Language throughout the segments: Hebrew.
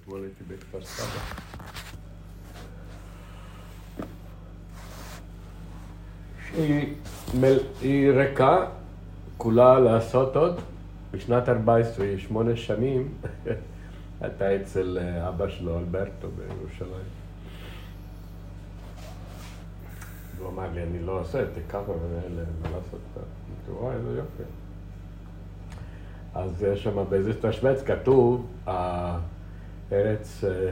אתמול הייתי בכפר סבא. היא ריקה, כולה לעשות עוד. בשנת 14, שמונה שנים, הייתה אצל אה, אבא שלו, אלברטו, בירושלים. הוא אמר לי, אני לא עושה, תיקח ממני מה לעשות. אמרתי, וואי, איזה יופי. אז שם באיזה תשבץ כתוב, הארץ, אה,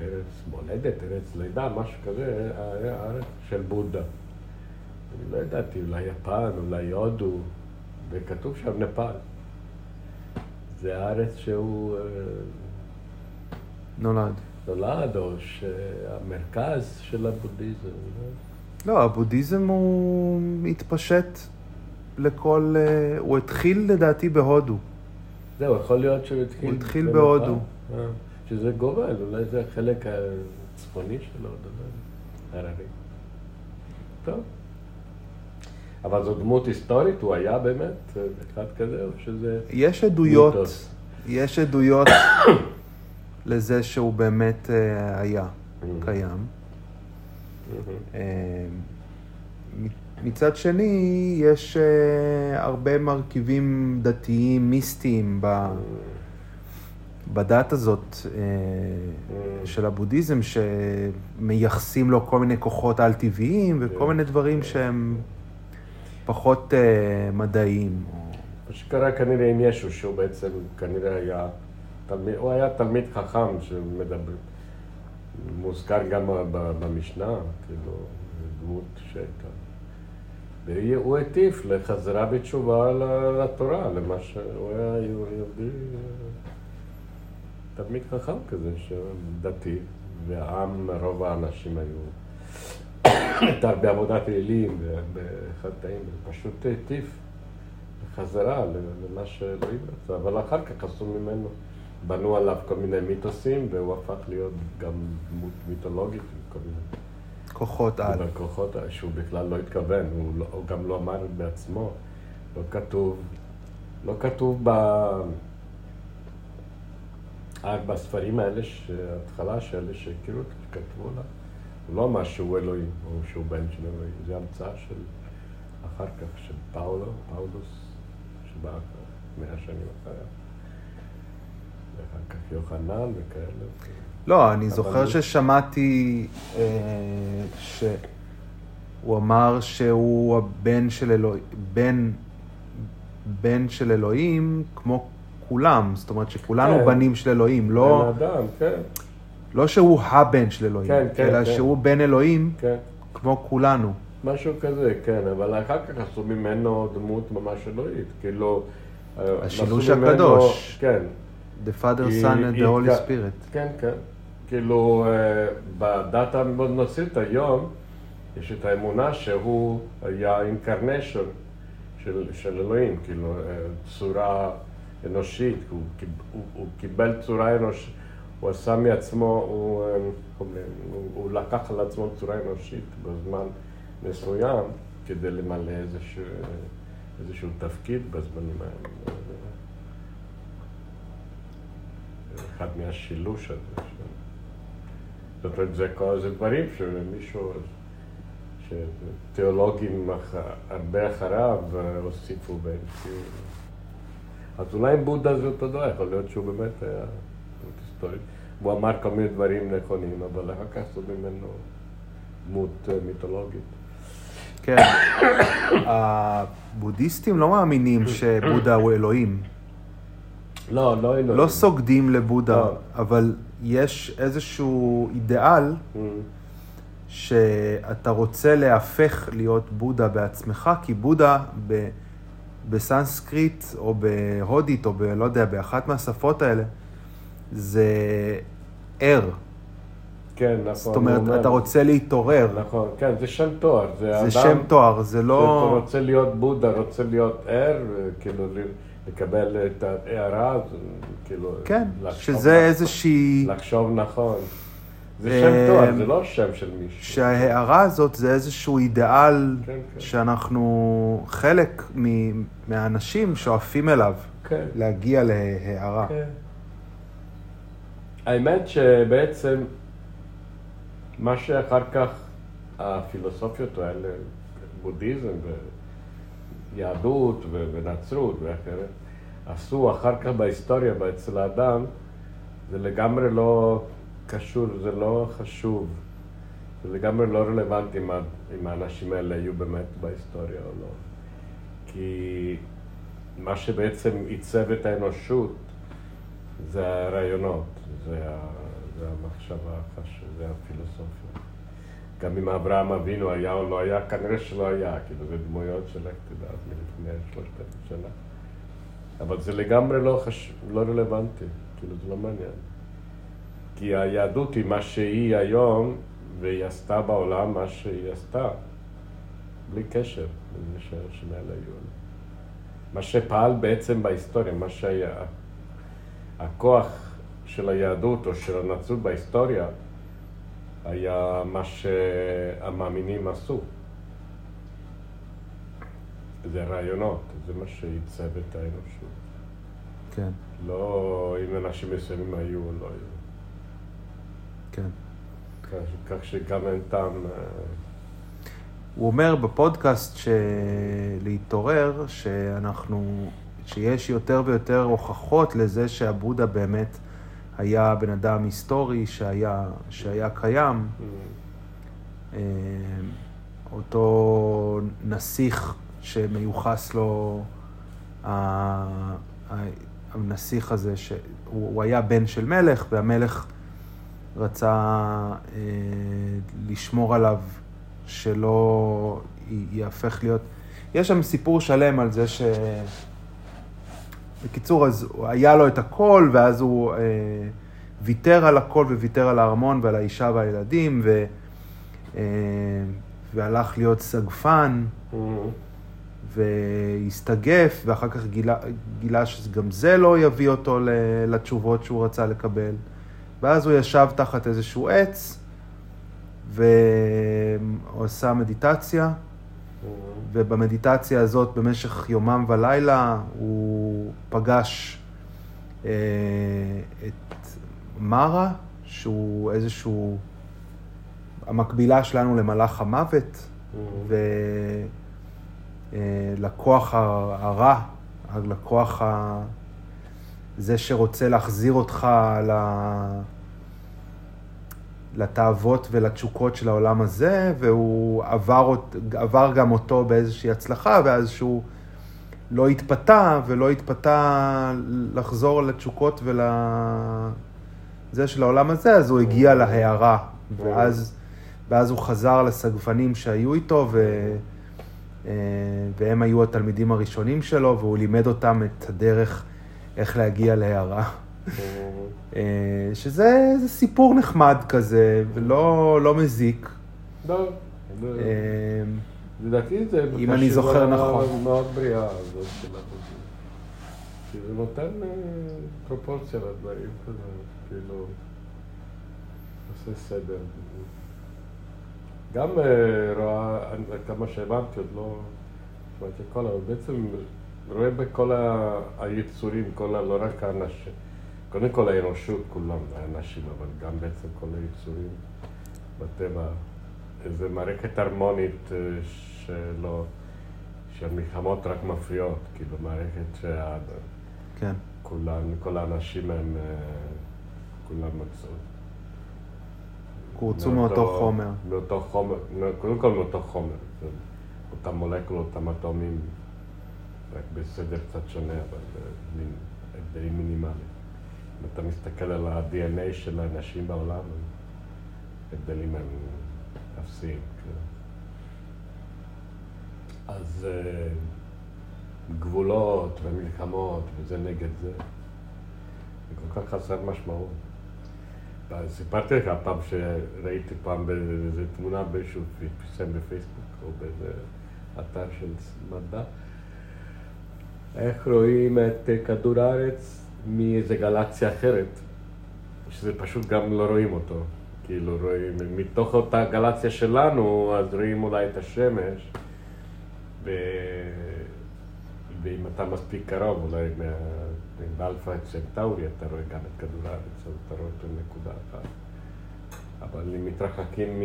ארץ מולדת, ארץ לידה, משהו כזה, היה הארץ של בודה. אני לא ידעתי, אולי יפן, אולי הודו, וכתוב שם נפאל. זה הארץ שהוא אה, נולד. נולד, או שהמרכז של הבודהיזם. לא? לא, הבודהיזם הוא התפשט לכל... אה, הוא התחיל לדעתי בהודו. זהו, יכול להיות שהוא התחיל... הוא התחיל. בהודו. אה, שזה גובל, אולי זה החלק הצפוני לא יודע, הררי. טוב. אבל זו דמות היסטורית, הוא היה באמת אה, אחד כזה, או שזה... יש עדויות? יש עדויות לזה שהוא באמת אה, היה קיים. מצד שני, יש אה, הרבה מרכיבים דתיים, מיסטיים ב- בדת הזאת אה, של הבודהיזם, שמייחסים לו כל מיני כוחות על-טבעיים וכל. מיני דברים שהם פחות אה, מדעיים. מה שקרה כנראה עם ישו, שהוא בעצם כנראה היה, תלמיד, הוא היה תלמיד חכם שמדבר, מוזכר גם במשנה, כאילו, דמות שהייתה. והוא הטיף לחזרה בתשובה לתורה, למה שהוא היה יהודי, תלמיד חכם כזה, דתי, והעם, רוב האנשים היו, הייתה בעבודת אלילים, בחטאים, פשוט הטיף. חזרה למה שאלוהים רצה, אבל אחר כך עשו ממנו, בנו עליו כל מיני מיתוסים, והוא הפך להיות גם דמות מיתולוגית, עם כל מיני כוחות על. כוחות שהוא בכלל לא התכוון, הוא, לא, הוא גם לא אמר בעצמו, לא כתוב, לא כתוב ב... רק בספרים האלה, ההתחלה אלה שהכירו אותו, שכתבו לה, הוא לא אמר שהוא אלוהים, או שהוא בן של אלוהים, זה המצאה של אחר כך, של פאולו, פאולוס, שבא מאה שנים אחריה. ואחר כך יוחנן וכאלה. לא, אני זוכר הוא- ששמעתי אה, שהוא אמר שהוא הבן של אלוהים, בן, בן של אלוהים כמו כולם, זאת אומרת שכולנו כן. בנים של אלוהים, לא, בן אדם, כן, לא שהוא הבן של אלוהים, כן, כן, אלא כן. שהוא בן אלוהים כן. כמו כולנו. משהו כזה, כן, אבל אחר כך עשו ממנו דמות ממש אלוהית, כאילו... השילוש עשו ממנו- הקדוש. כן, The Father, היא- Son and the Holy Spirit. כן, כן. כאילו, אה, בדת המאוד נוצרית היום, יש את האמונה שהוא היה אינקרנשן של, של אלוהים, כאילו, אה, צורה אנושית, הוא, הוא, הוא קיבל צורה אנושית, הוא עשה מעצמו, הוא, אה, הוא, הוא לקח על עצמו צורה אנושית בזמן מסוים, כדי למלא איזשהו, איזשהו תפקיד בזמנים האלה. אחד מהשילוש הזה. זאת אומרת, זה כל זה דברים שמישהו, שתיאולוגים. הרבה אחריו אה, הוסיפו והמציאו. אז אולי בודה זה אותו דבר, יכול להיות שהוא באמת היה דמות היסטורית. הוא אמר כל מיני דברים נכונים, אבל אחר כך עשו ממנו דמות אה, מיתולוגית. כן. הבודהיסטים לא מאמינים שבודה הוא אלוהים. לא, לא אלוהים. לא סוגדים לבודה, לא. אבל יש איזשהו אידיאל שאתה רוצה להפך להיות בודה בעצמך, כי בודה ב, בסנסקריט או בהודית או ב... לא יודע, באחת מהשפות האלה, זה ער. כן, נכון. זאת אומרת, אומר. אתה רוצה להתעורר. נכון, כן, זה שם תואר. זה, זה אדם שם תואר, זה לא... רוצה להיות בודה, רוצה להיות ער, כאילו לקבל את ההערה, כאילו... כן, שזה נכון. איזושהי... לחשוב נכון. זה אה, שם תואר, זה לא שם של מישהו. שההערה הזאת זה איזשהו אידיאל כן, כן. שאנחנו, חלק מ- מהאנשים שואפים אליו, כן, להגיע להערה. כן. האמת שבעצם מה שאחר כך הפילוסופיות האלה, בודהיזם ויהדות ונצרות ואחרת, עשו אחר כך בהיסטוריה אצל האדם, זה לגמרי לא קשור, זה לא חשוב. זה לגמרי לא רלוונטי אם, האנשים האלה היו באמת בהיסטוריה או לא. כי מה שבעצם עיצב את האנושות זה הרעיונות, זה, זה המחשבה, זה הפילוסופיה. גם אם אברהם אבינו היה או לא היה, כנראה שלא היה, כאילו זה דמויות של איך תדע, מלפני שלושת אלפים שנה. אבל זה לגמרי לא, חש... לא רלוונטי, כאילו זה לא מעניין. כי היהדות היא מה שהיא היום, והיא עשתה בעולם מה שהיא עשתה, בלי קשר שהאנשים האלה היו. מה שפעל בעצם בהיסטוריה, מה שהיה, הכוח של היהדות או של הנצרות בהיסטוריה, היה מה שהמאמינים עשו. זה רעיונות, זה מה שעיצב את האנושות. כן. לא אם אנשים מסוימים היו או לא היו. כן. כך שגם אין טעם... אה, הוא אומר בפודקאסט שלהתעורר, שאנחנו, שיש יותר ויותר הוכחות לזה שהבודה באמת היה בן אדם היסטורי שהיה, שהיה קיים. Mm. אה, אותו נסיך שמיוחס לו, הנסיך הזה, שהוא היה בן של מלך, והמלך רצה אה, לשמור עליו שלא ייהפך להיות... יש שם סיפור שלם על זה ש... בקיצור, אז היה לו את הכל, ואז הוא אה, ויתר על הכל וויתר על הארמון ועל האישה והילדים, ו, אה, והלך להיות סגפן, mm-hmm. והסתגף, ואחר כך גילה, גילה שגם זה לא יביא אותו לתשובות שהוא רצה לקבל. ואז הוא ישב תחת איזשהו עץ, והוא עשה מדיטציה, ובמדיטציה הזאת במשך יומם ולילה הוא פגש אה, את מרה, שהוא איזשהו, המקבילה שלנו למלאך המוות, ולכוח אה, הרע, הלקוח ה... זה שרוצה להחזיר אותך ל... לתאוות ולתשוקות של העולם הזה, והוא עבר, עבר גם אותו באיזושהי הצלחה, ואז שהוא לא התפתה, ולא התפתה לחזור לתשוקות ול... זה של העולם הזה, אז הוא הגיע להערה, ואז, ואז הוא חזר לסגפנים שהיו איתו, ו... אה, והם היו התלמידים הראשונים שלו, והוא לימד אותם את הדרך איך להגיע להערה. אה, שזה סיפור נחמד כזה, ולא לא מזיק. לא. לדעתי זה אם אני זוכר נכון. מאוד בריאה הזאת של החוזים. כי זה נותן אה, פרופורציה לדברים כזה, כאילו, עושה סדר. גם רואה, כמה שהבנתי, עוד לא שמעתי הכל, אבל בעצם רואה בכל היצורים, כל. לא רק האנשים, קודם כל האנושות כולם, האנשים, אבל גם בעצם כל היצורים בטבע, איזו מערכת הרמונית אה, שלא, שהמלחמות רק מפריעות, כאילו מערכת שה... כן. כולם, כל האנשים הם, אה, כולם מצאו. קורצו מאותו חומר. מאותו חומר, קודם כל מאותו חומר, אותם מולקולות, אותם אטומים. רק בסדר קצת שונה, אבל מין הבדלים מינימליים. אם אתה מסתכל על ה-DNA של האנשים בעולם, הבדלים הם אפסיים. כן. אז uh, גבולות ומלחמות וזה נגד זה, זה כל כך חסר משמעות. סיפרתי לך פעם שראיתי פעם באיזה תמונה באיזשהו פרסם בפייסבוק או באיזה אתר של מדע. איך רואים את כדור הארץ מאיזה גלקסיה אחרת, שזה פשוט גם לא רואים אותו. כאילו רואים, מתוך אותה גלקסיה שלנו, אז רואים אולי את השמש, ו... ואם אתה מספיק קרוב, אולי מה... באלפא צנטאורי אתה רואה גם את כדור הארץ, אז אתה רואה אותו נקודה אחת. אבל אם מתרחקים מ...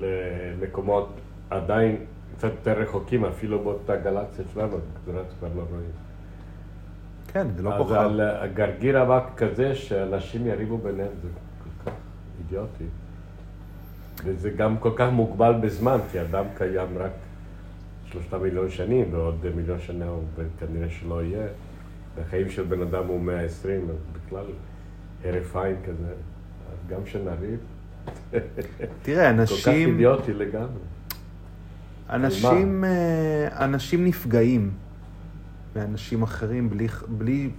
למקומות עדיין קצת יותר רחוקים, אפילו באותה גלקסיה שלנו, כדור הארץ כבר לא רואים. כן, זה לא כוכב. על הגרגיר אבק כזה שאנשים יריבו ביניהם, זה כל כך אידיוטי. וזה גם כל כך מוגבל בזמן, כי אדם קיים רק שלושה מיליון שנים, ועוד מיליון שנה הוא כנראה שלא יהיה. והחיים של בן אדם הוא 120, אז בכלל הרף עין כזה. אז גם שנריב, תראה, כל כך אנשים, אידיוטי לגמרי. אנשים, אה, אנשים נפגעים מאנשים אחרים בלי, בלי,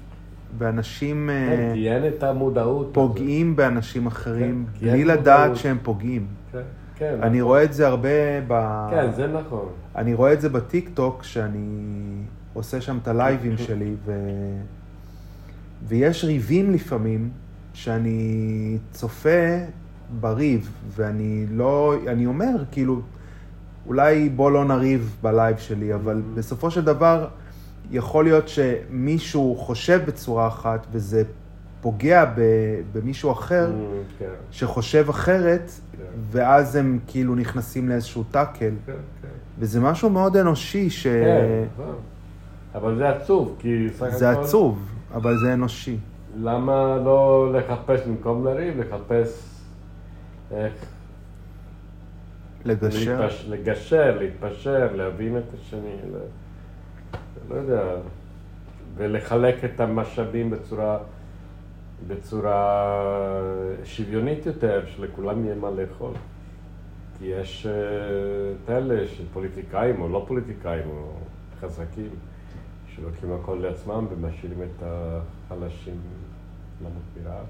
באנשים אה, כן, כי אין את המודעות. פוגעים באנשים אחרים כן, בלי לדעת מודעות. שהם פוגעים. כן, כן. אני נכון. רואה את זה הרבה ב... כן, זה נכון. אני רואה את זה בטיק טוק, שאני עושה שם את הלייבים שלי, ו... ויש ריבים לפעמים, שאני צופה בריב, ואני לא, אני אומר, כאילו, אולי בוא לא נריב בלייב שלי, אבל בסופו של דבר, יכול להיות שמישהו חושב בצורה אחת, וזה פוגע. במישהו אחר, Mm, כן, שחושב אחרת, כן. ואז הם כאילו נכנסים לאיזשהו טאקל. כן, כן. וזה משהו מאוד אנושי, ש... כן, נכון. אבל זה עצוב, כי. זה עצוב, אבל זה אנושי. למה לא לחפש במקום לריב, לחפש איך לגשר. להתפש... לגשר, להתפשר, להבין את השני. לא יודע, ולחלק את המשאבים בצורה, בצורה שוויונית יותר, שלכולם יהיה מה לאכול. כי יש אה, את אלה שפוליטיקאים או לא פוליטיקאים או חזקים, שלוקחים הכל לעצמם ומשאירים את החלשים למות מרעב.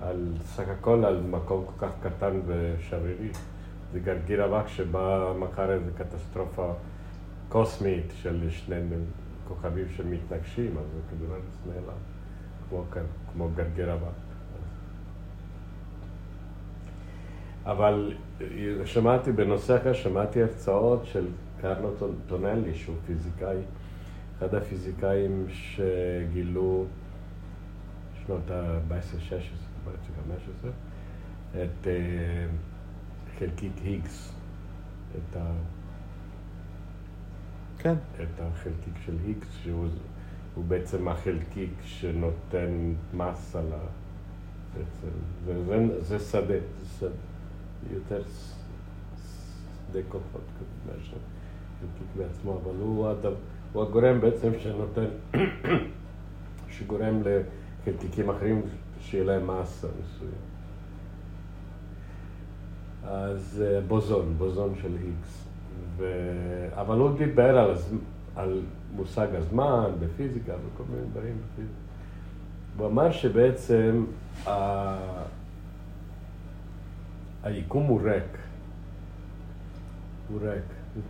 על סך הכל על מקום כל כך קטן ושברירי. זה גרגיר אבק שבא מחר איזו קטסטרופה קוסמית של שני כוכבים שמתנגשים, אז כדור הארץ נעלם, כמו, כמו גרגיר אבק. אבל שמעתי, בנושא אחר, שמעתי הרצאות של קרלו טונלי, שהוא פיזיקאי, אחד הפיזיקאים שגילו שנות ה-14-16, ב-15, את אה, חלקיק היגס, את, ה, כן. את החלקיק של היגס, שהוא הוא בעצם החלקיק שנותן מס על ה... בעצם, זה, זה, זה שדה, זה שדה, יותר שדה כוחות מאשר חלקיק בעצמו, אבל הוא, הדבר, הוא הגורם בעצם שנותן, שגורם לחלקיקים אחרים שיהיה להם מסה מסוים. אז אה, בוזון, בוזון של היגס. ו... אבל הוא דיבר על, הז... על מושג הזמן בפיזיקה וכל מיני דברים בפיזיקה. הוא אמר שבעצם ה... היקום הוא ריק. הוא ריק.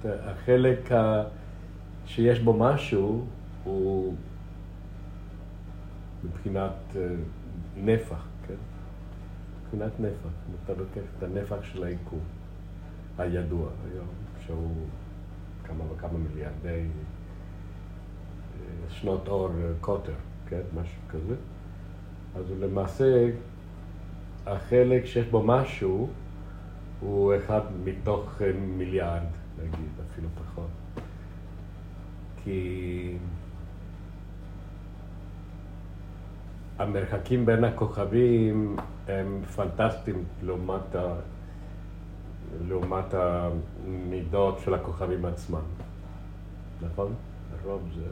החלק ה... שיש בו משהו הוא מבחינת אה, נפח, כן? מבחינת נפח. אתה לוקח את הנפח של היקום הידוע היום, שהוא כמה וכמה מיליארדי אה, שנות אור אה, קוטר, כן? משהו כזה. אז למעשה, החלק שיש בו משהו הוא אחד מתוך אה, מיליארד, נגיד, אפילו פחות. כי המרחקים בין הכוכבים הם פנטסטיים לעומת. לעומת המידות של הכוכבים עצמם, נכון? הרוב זה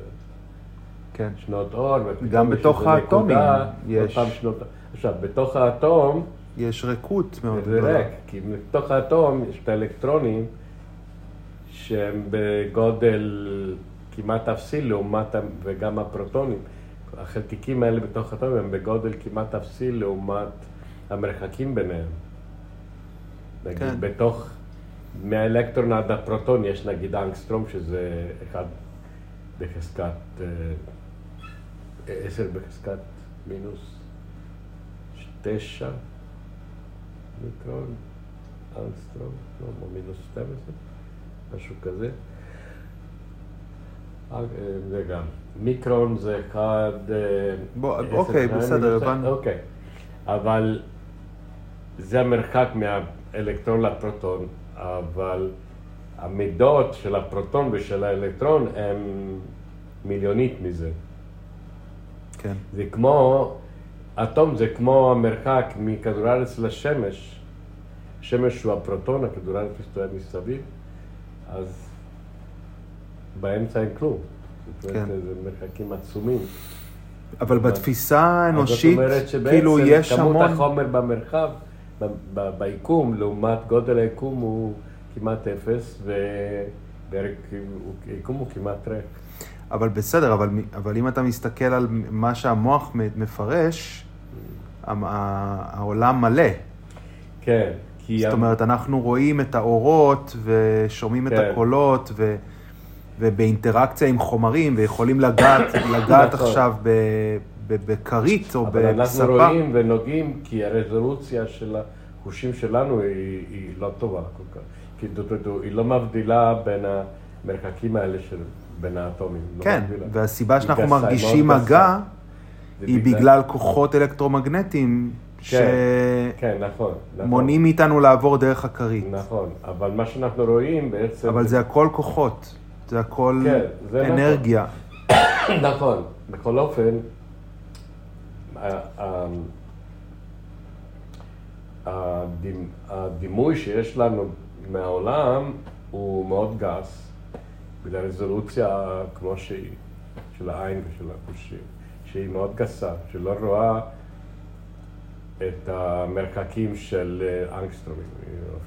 כן. שנות אור, גם בתוך האטומים יש. שנות... עכשיו, בתוך האטום יש ריקות מאוד זה גדולה. ריק, כי בתוך האטום יש את האלקטרונים שהם בגודל כמעט אפסי לעומת, וגם הפרוטונים. החלקיקים האלה בתוך האטום הם בגודל כמעט אפסי לעומת המרחקים ביניהם. נגיד, כן. בתוך, מהאלקטרון עד הפרוטון יש נגיד אנגסטרום, שזה אחד בחזקת, אה, עשר בחזקת מינוס תשע. מיקרון, אנסטרום, לא, או מינוס 12, משהו כזה. אה, זה גם. מיקרון זה אחד... אה, בוא, אוקיי, בסדר. הבנו. אוקיי. אבל זה המרחק מהאלקטרון לפרוטון, אבל המידות של הפרוטון ושל האלקטרון הן מיליונית מזה. כן, זה כמו, אטום זה כמו המרחק מכדור הארץ לשמש. שמש הוא הפרוטון, הכדור הארץ מסתובב מסביב, אז באמצע אין כלום. כן. זה מרחקים עצומים. אבל בתפיסה האנושית, אז זאת אומרת שבעצם כאילו יש כמות המון... החומר במרחב, ביקום, לעומת גודל היקום הוא כמעט אפס, והיקום הוא כמעט ריק. אבל בסדר, אבל, אבל אם אתה מסתכל על מה שהמוח מפרש, ה- העולם מלא. כן, כי... זאת אומרת, אנחנו רואים את האורות ושומעים את כן. הקולות ו, ובאינטראקציה עם חומרים ויכולים לגעת, לגעת נכון. עכשיו ב- בכרית או אבל אנחנו בספה. רואים ונוגעים כי הרזולוציה של החושים שלנו היא, היא לא טובה כל כך. כי דו, דו, דו, היא לא מבדילה בין המרחקים האלה של בין האטומים. לא כן, מבדילה. והסיבה שאנחנו גסה, מרגישים. מגע היא בגלל כוחות אלקטרומגנטיים כן, נכון. נכון. שמונעים מאיתנו לעבור דרך הכרית. נכון, אבל מה שאנחנו רואים בעצם... אבל זה הכל כוחות, זה הכל כן, זה נכון. אנרגיה. נכון, בכל אופן, הדימוי שיש לנו מהעולם הוא מאוד גס, בגלל רזולוציה כמו שהיא, של העין ושל החושים, שהיא מאוד גסה, שלא רואה את המרחקים של אה, אנגסטרומים,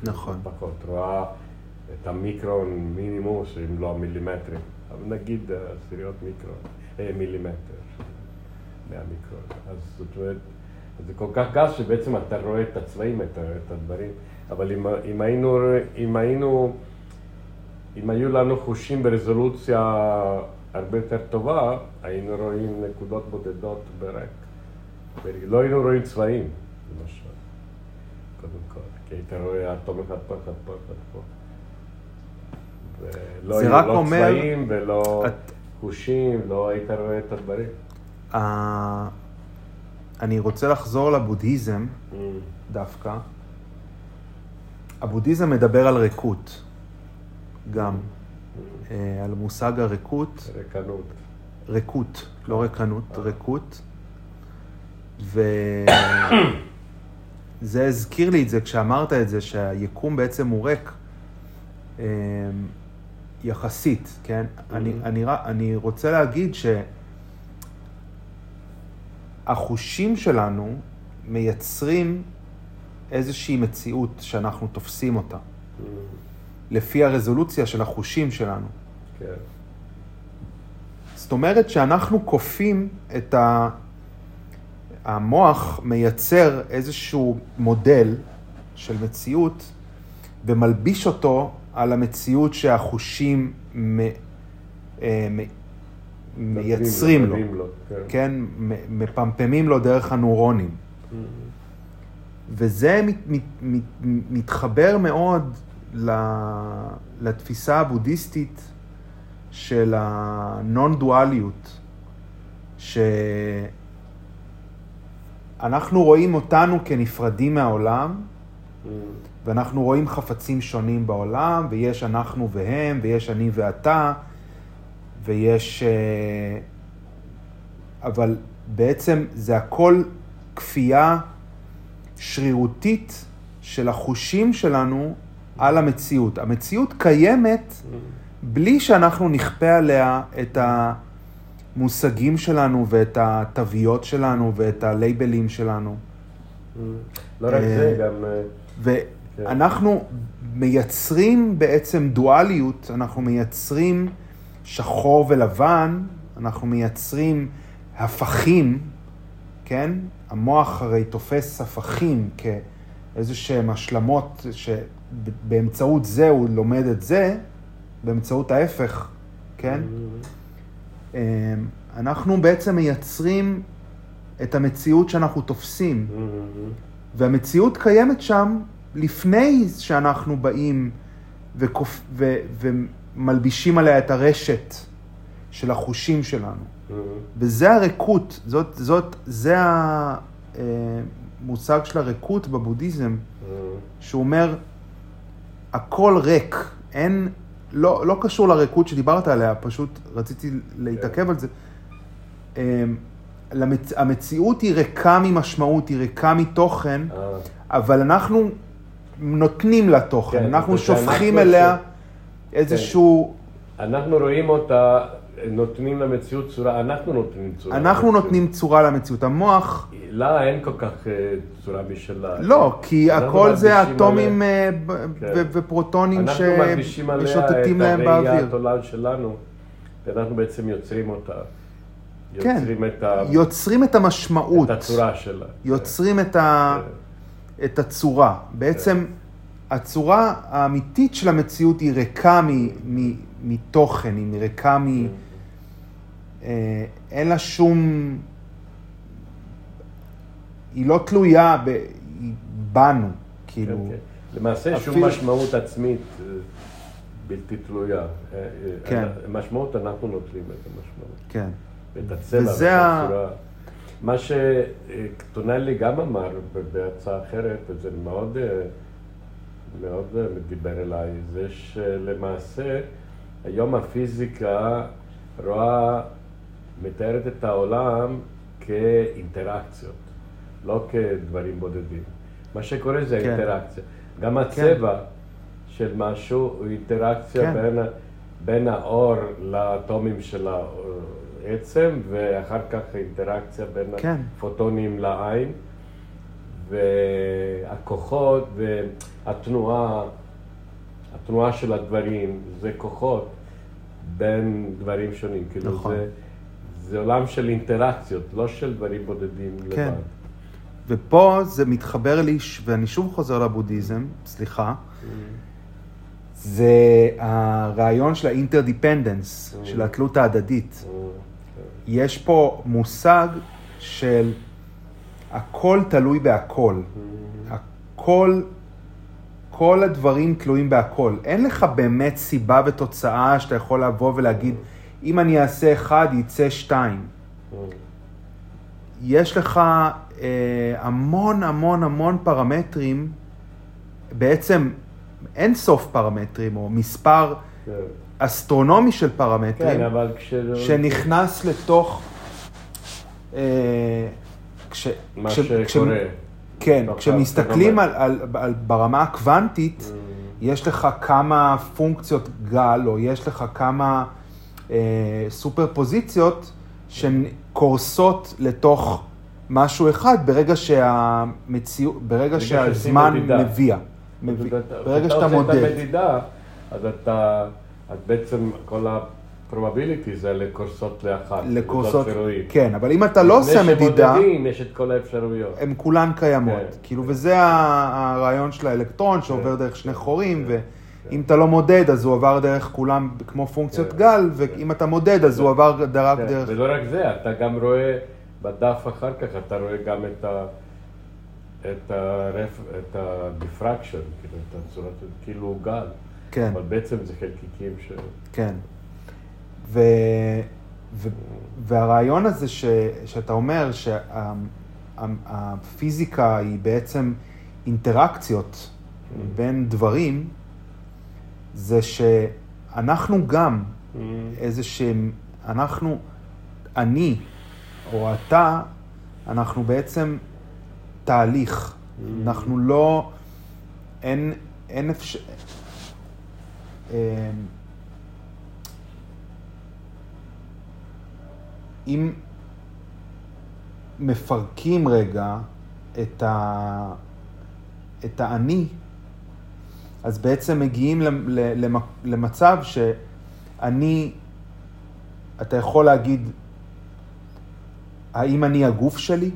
נכון. פחות, רואה את המיקרון מינימוס, אם לא מילימטרים, אבל נגיד אה, עשיריות מיקרון, אה, מילימטר, מהמיקרון. אז זאת אומרת, זה כל כך גס שבעצם אתה רואה את הצבעים, את, ה- את הדברים, אבל אם, אם היינו, אם היינו, אם היו לנו חושים ברזולוציה הרבה יותר טובה, היינו רואים נקודות בודדות ברק. לא היינו רואים צבעים, למשל, קודם כל, כי היית רואה אטום אחד פה, אחד פה, אחד פה. ולא היו לא אומר- צבעים ולא את- חושים, לא היית רואה את הדברים. ה- אני רוצה לחזור לבודהיזם Mm, דווקא. הבודהיזם מדבר על ריקות, גם, אה, על מושג הריקות, ריקנות. ריקות, לא ריקנות, ריקות. וזה הזכיר לי את זה כשאמרת את זה, שהיקום בעצם הוא ריק אה, יחסית, כן? אני, אני, ר- אני רוצה להגיד שהחושים שלנו מייצרים איזושהי מציאות שאנחנו תופסים אותה, Mm, לפי הרזולוציה של החושים שלנו. כן. זאת אומרת שאנחנו כופים את ה... המוח מייצר איזשהו מודל של מציאות ומלביש אותו על המציאות שהחושים מ... מייצרים לו, נותנים לו, כן. כן? מפמפמים לו דרך הנוירונים. Mm, וזה מת, מת, מת, מתחבר מאוד לתפיסה הבודהיסטית של הנון-דואליות, שאנחנו רואים אותנו כנפרדים מהעולם, mm, ואנחנו רואים חפצים שונים בעולם, ויש אנחנו והם, ויש אני ואתה, ויש... אה, אבל בעצם זה הכל כפייה שרירותית של החושים שלנו על המציאות. המציאות קיימת. בלי שאנחנו נכפה עליה את המושגים שלנו ואת התוויות שלנו ואת הלייבלים שלנו. לא רק זה, אה, גם... אה, ואנחנו מייצרים בעצם דואליות, אנחנו מייצרים שחור ולבן, אנחנו מייצרים הפכים, כן? המוח הרי תופס הפכים כאיזה שהם השלמות שבאמצעות זה הוא לומד את זה, באמצעות ההפך, כן? אמ, אנחנו בעצם מייצרים את המציאות שאנחנו תופסים. והמציאות קיימת שם לפני שאנחנו באים וכופ... ו... ומלבישים עליה את הרשת של החושים שלנו. Mm-hmm. וזה הריקות, זאת, זאת, זה המושג של הריקות בבודהיזם, Mm-hmm. שהוא אומר, הכל ריק, אין, לא, לא קשור לריקות שדיברת עליה, פשוט רציתי להתעכב על זה. אמ, למצ... המציאות היא ריקה ממשמעות, היא ריקה מתוכן, אה, אבל אנחנו נותנים לה תוכן, כן, אנחנו שופכים אליה ש- איזשהו, אנחנו רואים אותה, נותנים למציאות צורה, אנחנו נותנים צורה. אנחנו למציאות. נותנים צורה למציאות. המוח, לה אין כל כך אה, צורה משלה. לא, כי אנחנו הכל זה אטומים עליה- אה, כן. ופרוטונים אנחנו מלבישים עליה שמשוטטים להם את הראיית באוויר. עולם שלנו, ואנחנו בעצם יוצרים אותה. כן. יוצרים את, ה... יוצרים את המשמעות, את הצורה שלה. יוצרים את, ה... כן. את הצורה. בעצם הצורה האמיתית של המציאות היא ריקה מ... מ... מתוכן, היא ריקה מ... אה, אין לה שום... היא לא תלויה ב... בנו, כאילו. כן, כן. למעשה שום אפילו- משמעות עצמית אה, בלתי תלויה. אה, כן. משמעות, אנחנו נוטלים את המשמעות. כן. את הצבע ואת וזה ה- הצורה. מה שטונלי גם אמר בהצעה אחרת, וזה מאוד, מאוד אה, דיבר אליי, זה שלמעשה היום הפיזיקה רואה, מתארת את העולם כאינטראקציות, לא כדברים בודדים. מה שקורה זה כן. אינטראקציה. גם הצבע של משהו הוא אינטראקציה כן. בין, בין האור לאטומים של העצם, ואחר כך אינטראקציה בין כן. הפוטונים לעין, והכוחות והתנועה, התנועה של הדברים, זה כוחות בין דברים שונים. כאילו נכון. זה, זה עולם של אינטראקציות, לא של דברים בודדים כן. לבד. ופה זה מתחבר לי, ואני שוב חוזר לבודהיזם, סליחה, זה הרעיון של ה interdependence, של התלות ההדדית. יש פה מושג של הכל תלוי בהכל. הכל, כל הדברים תלויים בהכל. אין לך באמת סיבה ותוצאה שאתה יכול לבוא ולהגיד, אם אני אעשה אחד, יצא שתיים. יש לך אה, המון המון המון פרמטרים, בעצם אין סוף פרמטרים, או מספר כן. אסטרונומי של פרמטרים, כן, אבל כש... שנכנס לתוך... אה, כש, מה כש- כש- שקורה. כן, בתוך כשמסתכלים על. על, על, ברמה הקוונטית, Mm. יש לך כמה פונקציות גל, או יש לך כמה אה, סופר פוזיציות שקורסות לתוך משהו אחד ברגע שהמציאות, ברגע שהזמן. מביע. מביא. ברגע שאתה מודד. אז אתה, אז בעצם כל ה-probabilities האלה קורסות לאחת. לקורסות. כן, אבל אם אתה לא עושה מדידה, לפני שמודדים, יש את כל האפשרויות. הן כולן קיימות. כן. כאילו, וזה ה- הרעיון של האלקטרון שעובר דרך שני חורים, ואם אתה לא מודד, אז הוא עבר דרך כולם כמו פונקציות כן. גל, ואם אתה מודד, אז הוא עבר רק כן, דרך... ולא רק זה, אתה גם רואה בדף אחר כך, אתה רואה גם את ה... את ה-diffraction, כאילו, את הצורת, כאילו גל. כן. אבל בעצם זה חלקיקים ש... כן. ו... ו... והרעיון הזה ש... שאתה אומר שהפיזיקה היא בעצם אינטראקציות בין דברים, זה שאנחנו גם איזה שהם, אנחנו, אני או אתה, אנחנו בעצם תהליך. אנחנו לא, אין, אין אפשר... אמ, אם מפרקים רגע את, ה... את האני, אז בעצם מגיעים למצב שאני, אתה יכול להגיד, האם אני הגוף שלי?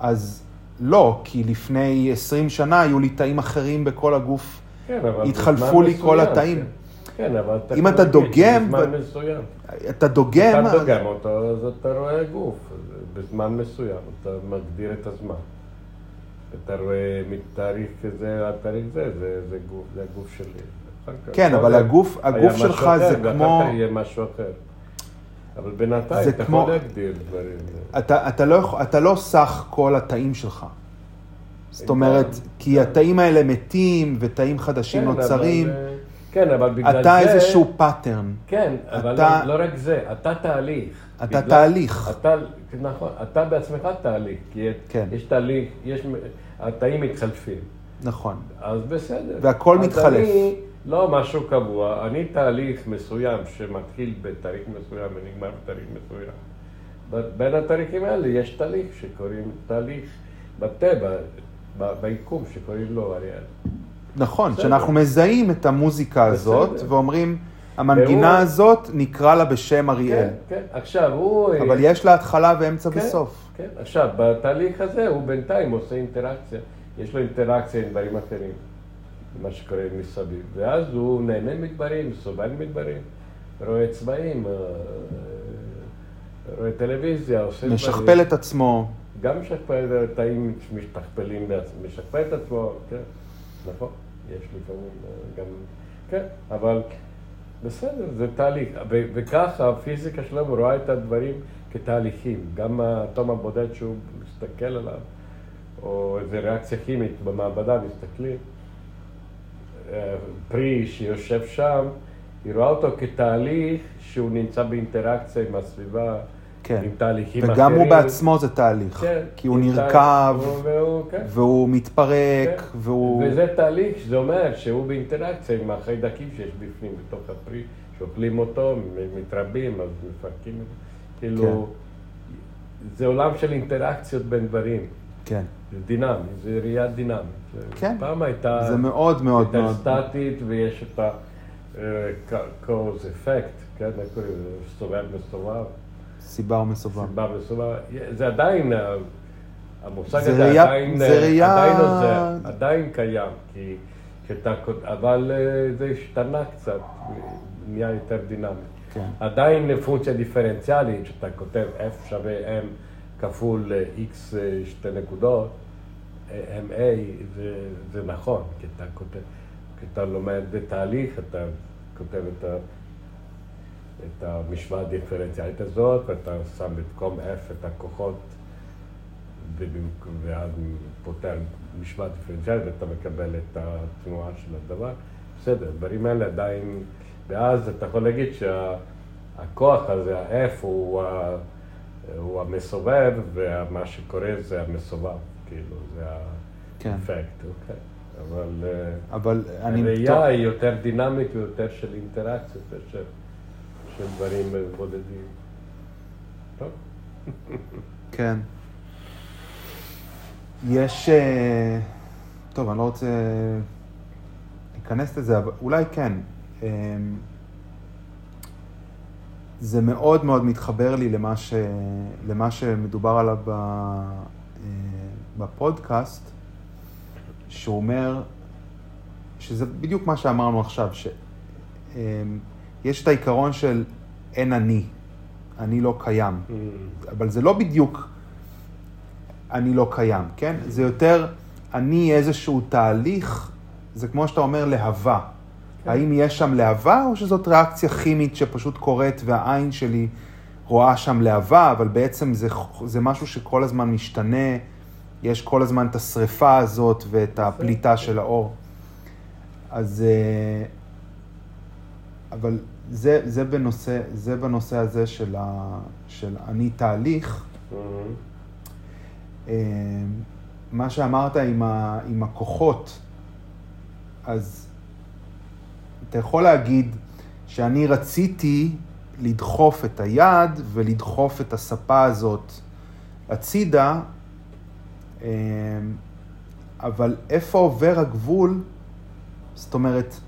אז לא, כי לפני 20 שנה היו לי תאים אחרים בכל הגוף. כן, אבל התחלפו לי כל התאים. כן. כן, אבל אתה... אם אתה להגיד דוגם שבזמן ב- מסוים. אתה דוגם, אתה דוגם אותו, אז אתה רואה גוף. בזמן מסוים, אתה מגדיר את הזמן. אתה רואה מתאריך כזה עד תאריך זה, זה, זה גוף, זה הגוף שלי. כן, אבל הגוף- היה הגוף שלך אחר, זה כמו- כך יהיה משהו אחר. אבל בינתיים אתה כמו- יכול להגדיר דברים. אתה, אתה, לא, אתה לא סך כל התאים שלך. זאת כן, אומרת, כן. כי התאים האלה מתים ותאים חדשים כן, נוצרים. אה, כן, אבל בגלל זה... אתה איזשהו pattern. כן, אבל אתה- לא, לא רק זה, אתה תהליך. אתה בגלל- תהליך. אתה, נכון, אתה בעצמך תהליך, כי כן. יש תהליך, יש, התאים מתחלפים. נכון. אז בסדר. והכל אז מתחלף. אני לא משהו קבוע, אני תהליך מסוים שמתחיל בתאריך מסוים ונגמר בתאריך מסוים. בין התאריכים האלה יש תהליך שקוראים תהליך בטבע, ביקום שקוראים לו אריאל. נכון, בסדר. שאנחנו מזהים את המוזיקה הזאת בסדר. ואומרים, המנגינה והוא- הזאת נקרא לה בשם אריאל. כן, כן. עכשיו הוא... אבל יש לה התחלה ואמצע כן, וסוף. כן, עכשיו, בתהליך הזה הוא בינתיים עושה אינטראקציה, יש לו אינטראקציה עם דברים אחרים, מה שקורה מסביב, ואז הוא נהנה מדברים, סובל מדברים, רואה צבעים, אה, רואה טלוויזיה, עושה דברים. משכפל את עצמו. גם משכפל, תאים משתכפלים משכפל את עצמו, כן, נכון, יש לפעמים אה, גם, כן, אבל בסדר, זה תהליך, וככה הפיזיקה שלנו רואה את הדברים כתהליכים, גם האטום הבודד שהוא מסתכל עליו, או איזו ריאקציה כימית במעבדה, מסתכלים, אה, פרי שיושב שם, היא רואה אותו כתהליך שהוא נמצא באינטראקציה עם הסביבה, כן. עם תהליכים אחרים. וגם הוא בעצמו זה תהליך. כן, כי הוא נרקב, והוא, כן. והוא מתפרק, כן. והוא... וזה תהליך שזה אומר שהוא באינטראקציה עם החיידקים שיש בפנים, בתוך הפרי, שאוכלים אותו, מתרבים, אז מפרקים זה. כאילו, כן. זה עולם של אינטראקציות בין דברים. כן. זה דינמי, זה ראייה דינמית. זה- כן. פעם הייתה... זה מאוד מאוד הייתה מאוד... סטטית ויש את ה-cause effect, כן, איך קוראים לזה? סובב מסובב. סיבה ומסובב. סיבה מסובב. זה עדיין, המושג זה הזה ראייה- עדיין, זה ראייה- עדיין עוזר, עדיין קיים, כי כשאתה, כות- אבל אה, זה השתנה קצת, נהיה יותר דינמי. כן. עדיין פונקציה דיפרנציאלית, שאתה כותב F שווה M כפול אה, X אה, שתי נקודות, אה, MA, זה, זה נכון, כי אתה כותב, כי אתה לומד בתהליך, אתה כותב את, ה, את המשוואה הדיפרנציאלית הזאת, ואתה שם במקום F את הכוחות, ואז פותר משוואה דיפרנציאלית, ואתה מקבל את התנועה של הדבר. בסדר, הדברים האלה עדיין, ואז אתה יכול להגיד שהכוח הזה, ה-F, הוא, הוא המסובב, ומה שקורה זה המסובב, כאילו, זה כן. האפקט, אוקיי? אבל אה, אבל אני... הראייה היא יותר דינמית ויותר של אינטראקציות, של, של דברים בודדים. טוב. כן. יש... אה, טוב, אני לא רוצה להיכנס לזה, אבל אולי כן. אה, זה מאוד מאוד מתחבר לי למה, ש... למה שמדובר עליו. אה, בפודקאסט, שהוא אומר, שזה בדיוק מה שאמרנו עכשיו, שיש את העיקרון של אין אני, אני לא קיים. אבל זה לא בדיוק אני לא קיים, כן? זה יותר אני איזשהו תהליך, זה כמו שאתה אומר להבה. כן. האם יש שם להבה, או שזאת ריאקציה כימית שפשוט קורית והעין שלי רואה שם להבה, אבל בעצם זה, זה משהו שכל הזמן משתנה, יש כל הזמן את השריפה הזאת ואת הפליטה של האור. אז... אבל זה, זה, בנושא, זה בנושא הזה של, ה, של אני תהליך. אה, מה שאמרת עם, ה, עם הכוחות, אז אתה יכול להגיד שאני רציתי לדחוף את היד ולדחוף את הספה הזאת הצידה, אה, אבל איפה עובר הגבול? זאת אומרת,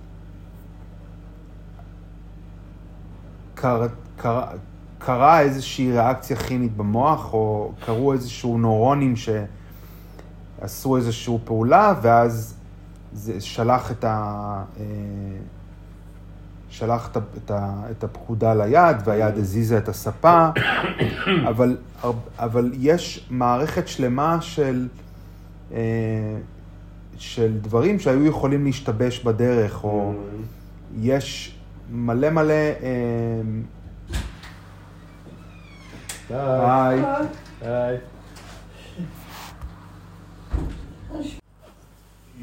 קר, קר, קרה איזושהי ריאקציה כימית במוח, או קרו איזשהו נוירונים שעשו איזושהי פעולה, ואז זה שלח את ה... אה, שלח את, ה- את, הפקודה ליד, והיד הזיזה את הספה, אבל, אבל יש מערכת שלמה של, אה, של דברים שהיו יכולים להשתבש בדרך, או... יש מלא מלא... אה, היי. היי.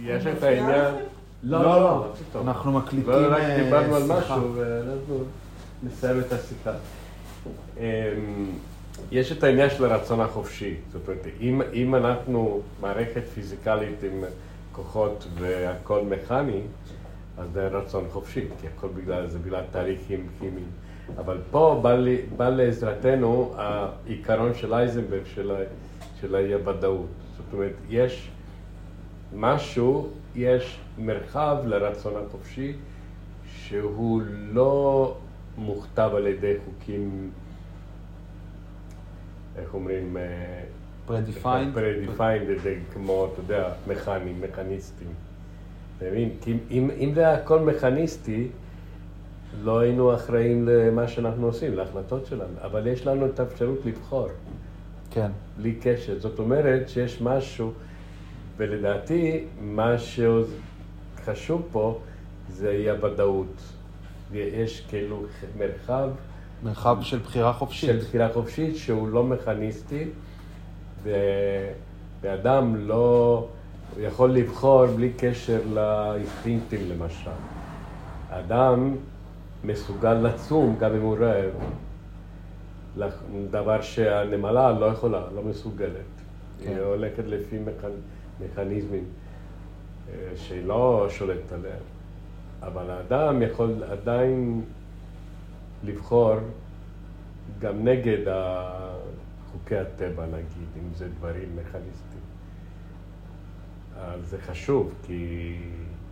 יש את העניין... לא, לא, אנחנו מקליטים לא, רק אה, דיברנו על שיחה. משהו ואנחנו נסיים את השיחה. אמ, יש את העניין של הרצון החופשי. זאת אומרת, אם, אם אנחנו מערכת פיזיקלית עם כוחות והכל מכני, אז זה רצון חופשי, כי הכל בגלל זה, בגלל תהליכים כימיים. אבל פה בא, לי, בא לעזרתנו העיקרון של אייזנברג של, של האי-ודאות. זאת אומרת, יש משהו, יש מרחב לרצון החופשי שהוא לא מוכתב על ידי חוקים, איך אומרים? אה, Predefined? predefined, על ידי כמו, אתה יודע, מכנים, מכניסטים. מבין? כי אם- אם, זה הכל מכניסטי, לא היינו אחראים למה שאנחנו עושים, להחלטות שלנו, אבל יש לנו את האפשרות לבחור. כן. בלי קשר. זאת אומרת שיש משהו, ולדעתי מה שחשוב פה זה אי-הוודאות. יש כאילו מרחב מרחב של בחירה חופשית. של בחירה חופשית שהוא לא מכניסטי. ואדם לא הוא יכול לבחור בלי קשר לאינסטינקטים למשל. אדם מסוגל לצום גם אם הוא רעב. דבר שהנמלה לא יכולה, לא מסוגלת. כן. היא הולכת לפי מכ... מכניזמים אה, שהיא לא שולטת עליהם. אבל האדם יכול עדיין לבחור גם נגד חוקי הטבע, נגיד, אם זה דברים מכניסטיים. אז זה חשוב, כי,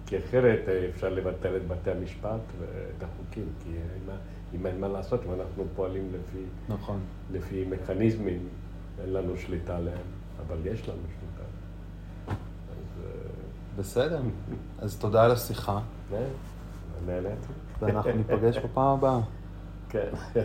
כי אחרת אה, אפשר לבטל את בתי המשפט ואת החוקים, כי אין אם אין מה לעשות, אם אנחנו פועלים לפי, נכון. לפי מכניזמים, אין לנו שליטה עליהם, אבל יש לנו שליטה. אז אה, בסדר. אז תודה על השיחה, כן, נהניתי. ואנחנו ניפגש בפעם הבאה. כן.